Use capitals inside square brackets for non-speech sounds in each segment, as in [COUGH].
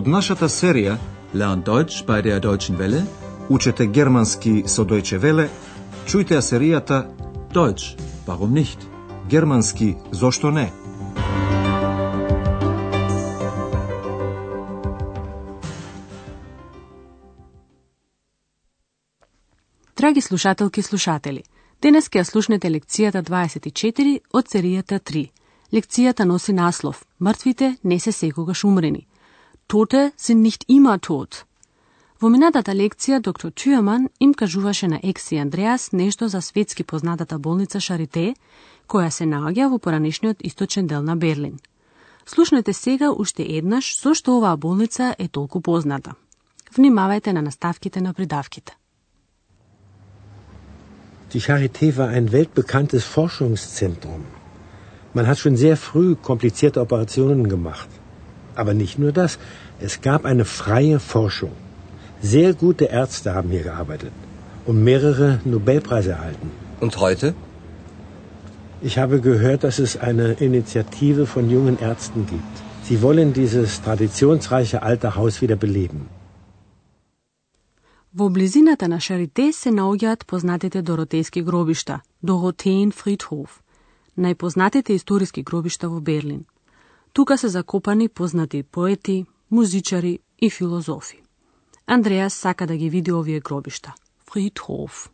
Од нашата серија Learn Deutsch bei der Deutschen Welle. Учете германски со Deutsche Welle, чујте ја серијата Deutsch, warum nicht? Германски зошто не? Драги слушателки и слушатели, денес ќе ја слушнете лекцијата 24 од серијата 3. Лекцијата носи наслов Мртвите не се секогаш умрени. Tote sind nicht immer tot. Во минатата лекција, доктор Тюеман им кажуваше на Екси Андреас нешто за светски познатата болница Шарите, која се наоѓа во поранешниот источен дел на Берлин. Слушнете сега уште еднаш со што оваа болница е толку позната. Внимавајте на наставките на придавките. Die Charité war ein weltbekanntes Forschungszentrum. Man hat schon sehr früh komplizierte Operationen gemacht. Aber nicht nur das, es gab eine freie Forschung. Sehr gute Ärzte haben hier gearbeitet und mehrere Nobelpreise erhalten. Und heute? Ich habe gehört, dass es eine Initiative von jungen Ärzten gibt. Sie wollen dieses traditionsreiche alte Haus wieder beleben. Во близината на Шарите се наоѓаат познатите доротејски гробишта, Доротеен Фридхоф, најпознатите историски гробишта во Берлин. Тука се закопани познати поети, музичари и филозофи. Андреас сака да ги види овие гробишта. Фридхоф.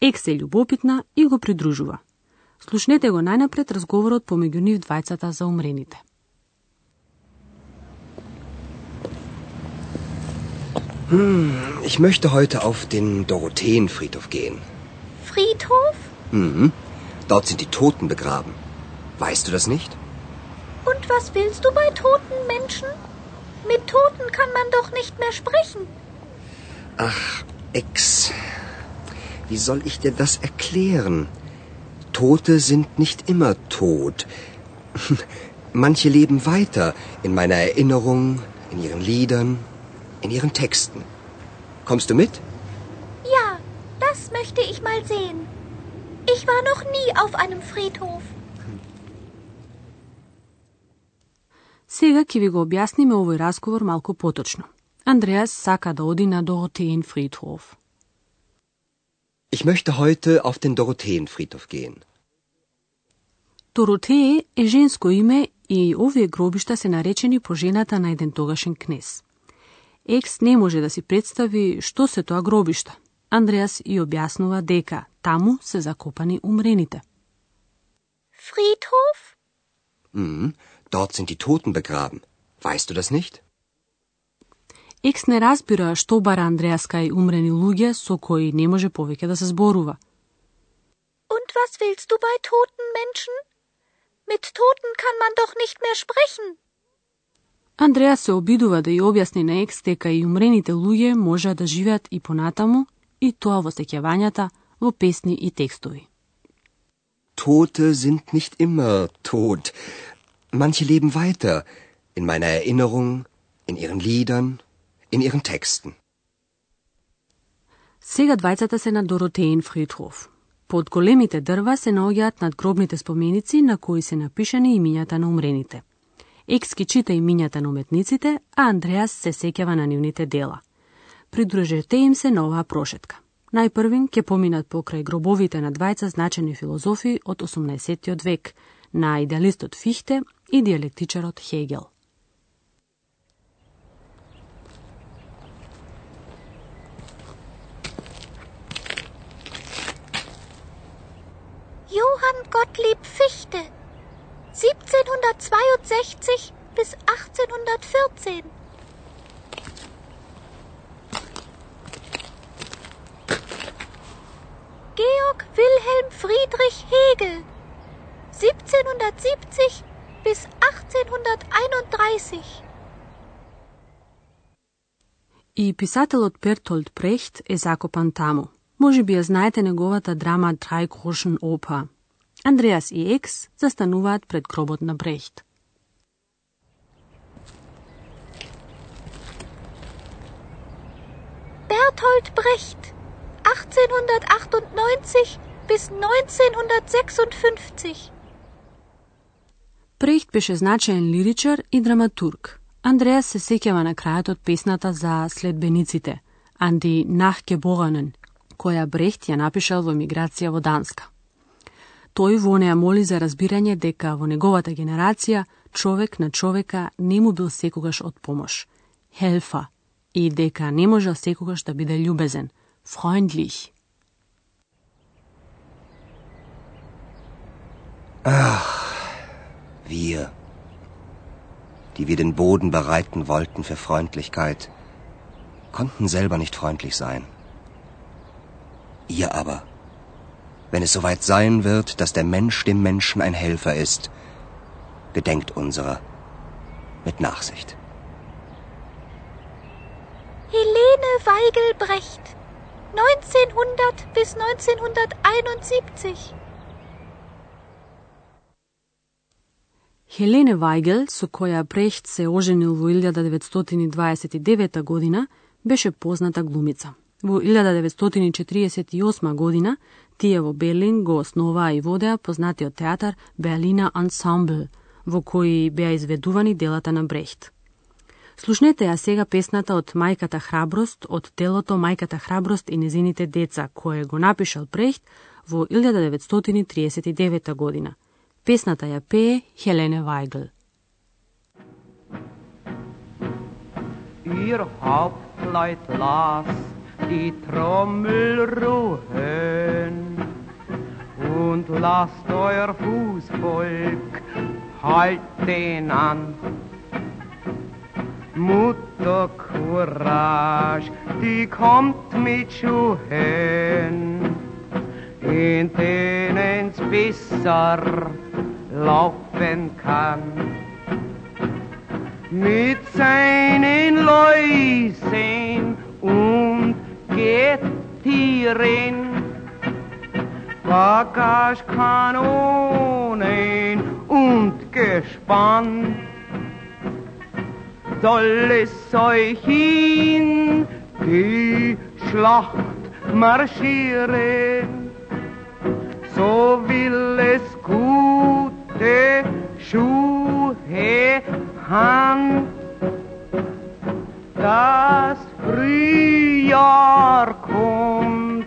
Ек се љубопитна и го придружува. Слушнете го најнапред разговорот помеѓу нив двајцата за умрените. Ich möchte heute auf den Dorotheenfriedhof gehen. Friedhof? Mhm. Dort sind die Toten begraben. Weißt du das nicht? Und was willst du bei toten Menschen? Mit Toten kann man doch nicht mehr sprechen. Ach, Ex. Wie soll ich dir das erklären? Tote sind nicht immer tot. [LAUGHS] Manche leben weiter in meiner Erinnerung, in ihren Liedern, in ihren Texten. Kommst du mit? Ja, das möchte ich mal sehen. Ich war noch nie auf einem Friedhof. Сега ќе ви го објасниме овој разговор малку поточно. Андреас сака да оди на Доротеен Фридхоф. Ich möchte heute auf den Dorotheenfriedhof gehen. Доротее е женско име и овие гробишта се наречени по жената на еден тогашен кнез. Екс не може да си представи што се тоа гробишта. Андреас и објаснува дека таму се закопани умрените. Friedhof? Mhm. Dort sind die Toten begraben. Weißt du das nicht? Екс не разбира што бара Андреас кај умрени луѓе со кои не може повеќе да се зборува. Und was willst du bei toten Menschen? Mit Toten kann man doch nicht mehr sprechen. Андреас се обидува да ја објасни на Екс дека и умрените луѓе можеат да живеат и понатаму, и тоа во сеќавањата, во песни и текстови. Tote sind nicht immer tot. Manche leben weiter in meiner Erinnerung, in ihren Liedern, in ihren Texten. Сега двајцата се на Доротеен Фридхоф. Под големите дрва се наоѓаат надгробните споменици на кои се напишани имињата на умрените. Екски чита имињата на уметниците, а Андреас се сеќава на нивните дела. Придружете им се на оваа прошетка. Најпрвин ќе поминат покрај гробовите на двајца значени филозофи од 18. век, на идеалистот Фихте и диалектичарот Хегел. Johann Gottlieb Fichte. 1762 bis 1814. 1931. И писателот Бертолд Прехт е закопан таму. Може би ја знаете неговата драма Трај Крошен опа. Андреас и Екс застануваат пред гробот на Брехт. Bertolt Brecht, 1898 bis 1956. Прехт беше значаен лиричар и драматург. Андреас се сеќава на крајот од песната за следбениците, Анди Нахкебораnen, која Брехт ја напишал во миграција во Данска. Тој во неа моли за разбирање дека во неговата генерација човек на човека не му бил секогаш од помош, хелфа, и дека не можел секогаш да биде љубезен, freundlich. Ах, wir, die wir den Boden bereiten wollten für Freundlichkeit, konnten selber nicht freundlich sein. Ihr aber, wenn es soweit sein wird, dass der Mensch dem Menschen ein Helfer ist, gedenkt unserer mit Nachsicht. Helene Weigelbrecht, 1900 bis 1971. Хелене Вајгел, со која Брехт се оженил во 1929 година, беше позната глумица. Во 1948 година тие во Берлин го основаа и водеа познатиот театар Берлина Ансамбл, во кој беа изведувани делата на Брехт. Слушнете ја сега песната од Мајката храброст, од телото Мајката храброст и незините деца, кое го напишал Брехт во 1939 година. Pesnata ja pe Helene Weigel. Ihr Hauptleut lasst die Trommel ruhen und lasst euer Fußvolk halten an. Mutter Courage, die kommt mit Schuhen, in denen's besser laufen kann. Mit seinen Läusen und Gettieren, Bagagekanonen und Gespann soll es euch in die Schlacht marschieren. So will es gute Schuhe han. Das Frühjahr kommt,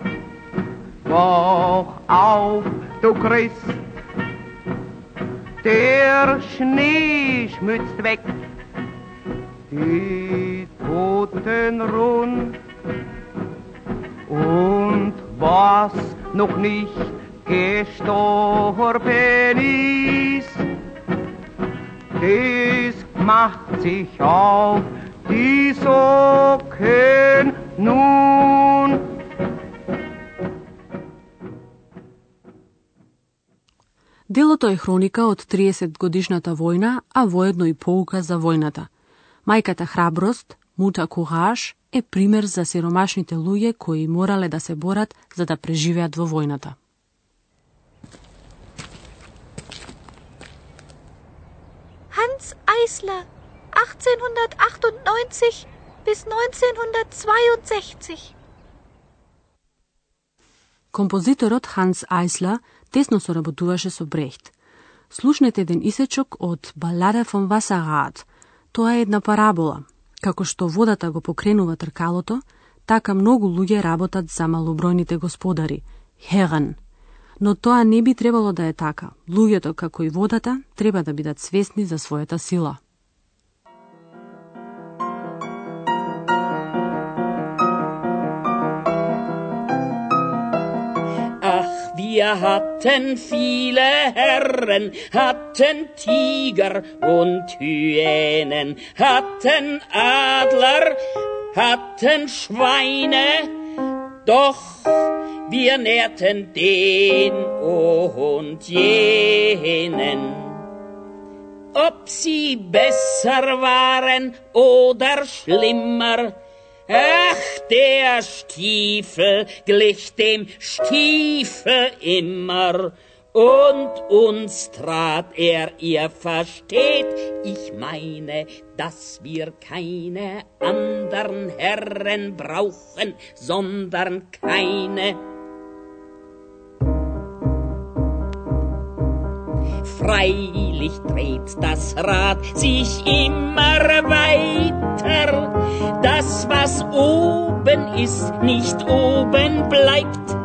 wach auf, du Christ. Der Schnee schmützt weg die Toten rund. Und was noch nicht gestorben ist, Dies macht sich auf die Socken nun. Делото е хроника од 30 годишната војна, а воедно и поука за војната. Мајката храброст, мута кураж, е пример за сиромашните луѓе кои морале да се борат за да преживеат во војната. Eisler, 1898 bis 1962. Композиторот Ханс Айсла тесно соработуваше со Брехт. Слушнете еден исечок од Балада фон Васарат. Тоа е една парабола. Како што водата го покренува тркалото, така многу луѓе работат за малобројните господари, Херен. Но тоа не би требало да е така. Луѓето, како и водата, треба да бидат свесни за својата сила. Wir hatten viele Herren, hatten Tiger und Hyänen, hatten Adler, hatten Schweine, doch wir nährten den und jenen. Ob sie besser waren oder schlimmer, Ach, der Stiefel glich dem Stiefel immer, und uns trat er, ihr versteht, ich meine, dass wir keine andern Herren brauchen, sondern keine. Freilich dreht das Rad sich immer weiter. Das, was oben ist, nicht oben bleibt.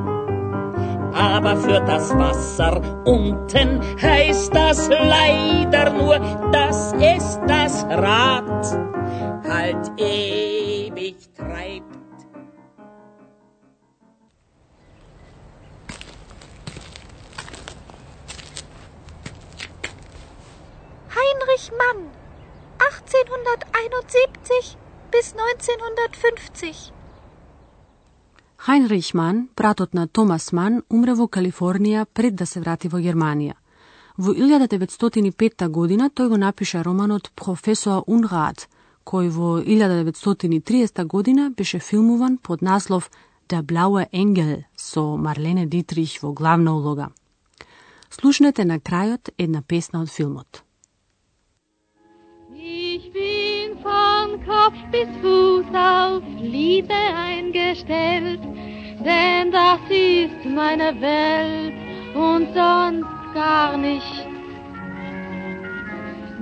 Aber für das Wasser unten heißt das leider nur, dass es das Rad halt ewig treibt. Heinrich Mann, 1871 bis 1950. Heinrich Mann, братот на Томас Ман, умре во Калифорнија пред да се врати во Германија. Во 1905 година тој го напиша романот Професор Unrat, кој во 1930 година беше филмуван под наслов Der blaue Engel со Марлене Дитрих во главна улога. Слушнете на крајот една песна од филмот. Ich bin von Kopf bis Fuß auf Liebe eingestellt, denn das ist meine Welt und sonst gar nicht.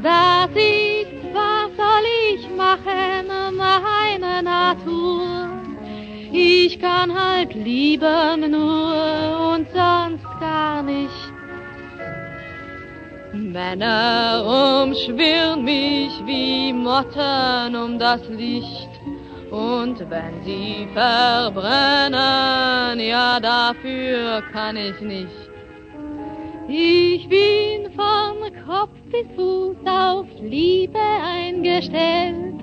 Das ist, was soll ich machen, meine Natur. Ich kann halt lieben nur und sonst gar nicht. Männer umschwirren mich wie Motten um das Licht. Und wenn sie verbrennen, ja, dafür kann ich nicht. Ich bin von Kopf bis Fuß auf Liebe eingestellt.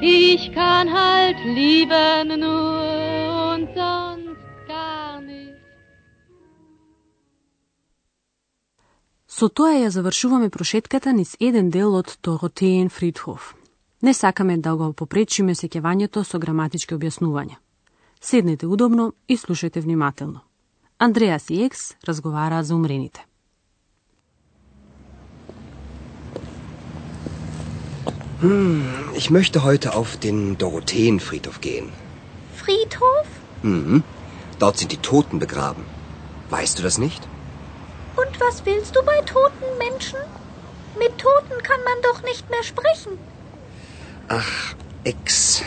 Ich kann halt lieben nur und sonst Со тоа ја завршуваме прошетката низ еден дел од Доротеен Фридхоф. Не сакаме да го попречиме сеќавањето со граматички објаснувања. Седнете удобно и слушајте внимателно. Андреас и Екс разговараат за умрените. Ich möchte heute auf den Dorotheenfriedhof gehen. Friedhof? Mhm. Dort sind die Toten begraben. Weißt du das nicht? Und was willst du bei toten Menschen? Mit Toten kann man doch nicht mehr sprechen. Ach, Ex.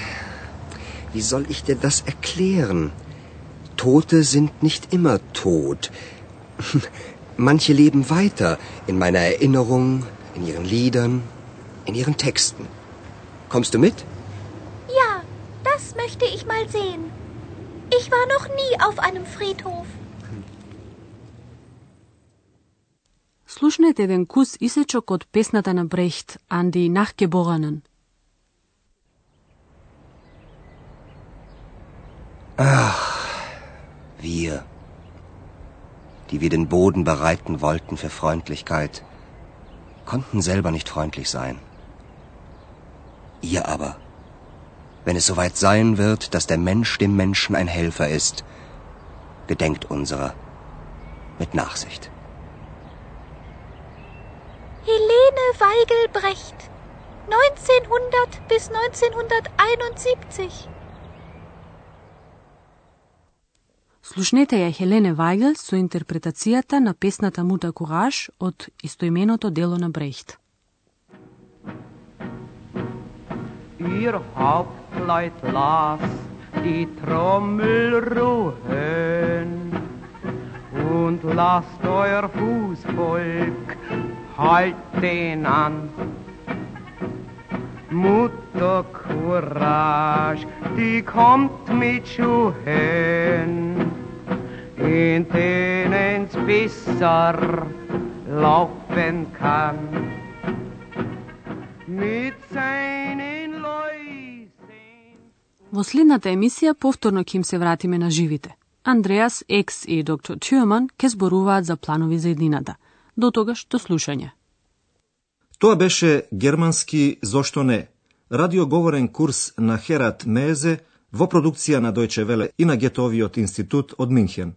Wie soll ich dir das erklären? Tote sind nicht immer tot. [LAUGHS] Manche leben weiter in meiner Erinnerung, in ihren Liedern, in ihren Texten. Kommst du mit? Ja, das möchte ich mal sehen. Ich war noch nie auf einem Friedhof. Слушнете еден кус исечок од песната на Брехт, Анди Нахгeborenen. Wir, die wir den Boden bereiten wollten für Freundlichkeit, konnten selber nicht freundlich sein. Ihr aber, wenn es soweit sein wird, dass der Mensch dem Menschen ein Helfer ist, gedenkt unserer mit Nachsicht. Helene Weigel Brecht, 1900 bis 1971. Слушнете ја Хелене Вајгел со интерпретацијата на песната Мута Кураж од истоименото дело на Брехт. Ihr Hauptleut las die Trommel ruhen und lasst euer Fußvolk halt den an. Mutter Courage, die kommt mit Schuhen, in denen's besser laufen kann. Mit seinen Läusen Во следната емисија повторно ќе им се вратиме на живите. Андреас Екс и доктор Тюрман ке зборуваат за планови за еднината. До тогаш, до слушање. Тоа беше германски Зошто не? Радиоговорен курс на Херат Мезе во продукција на Дојче Веле и на Гетовиот институт од Минхен.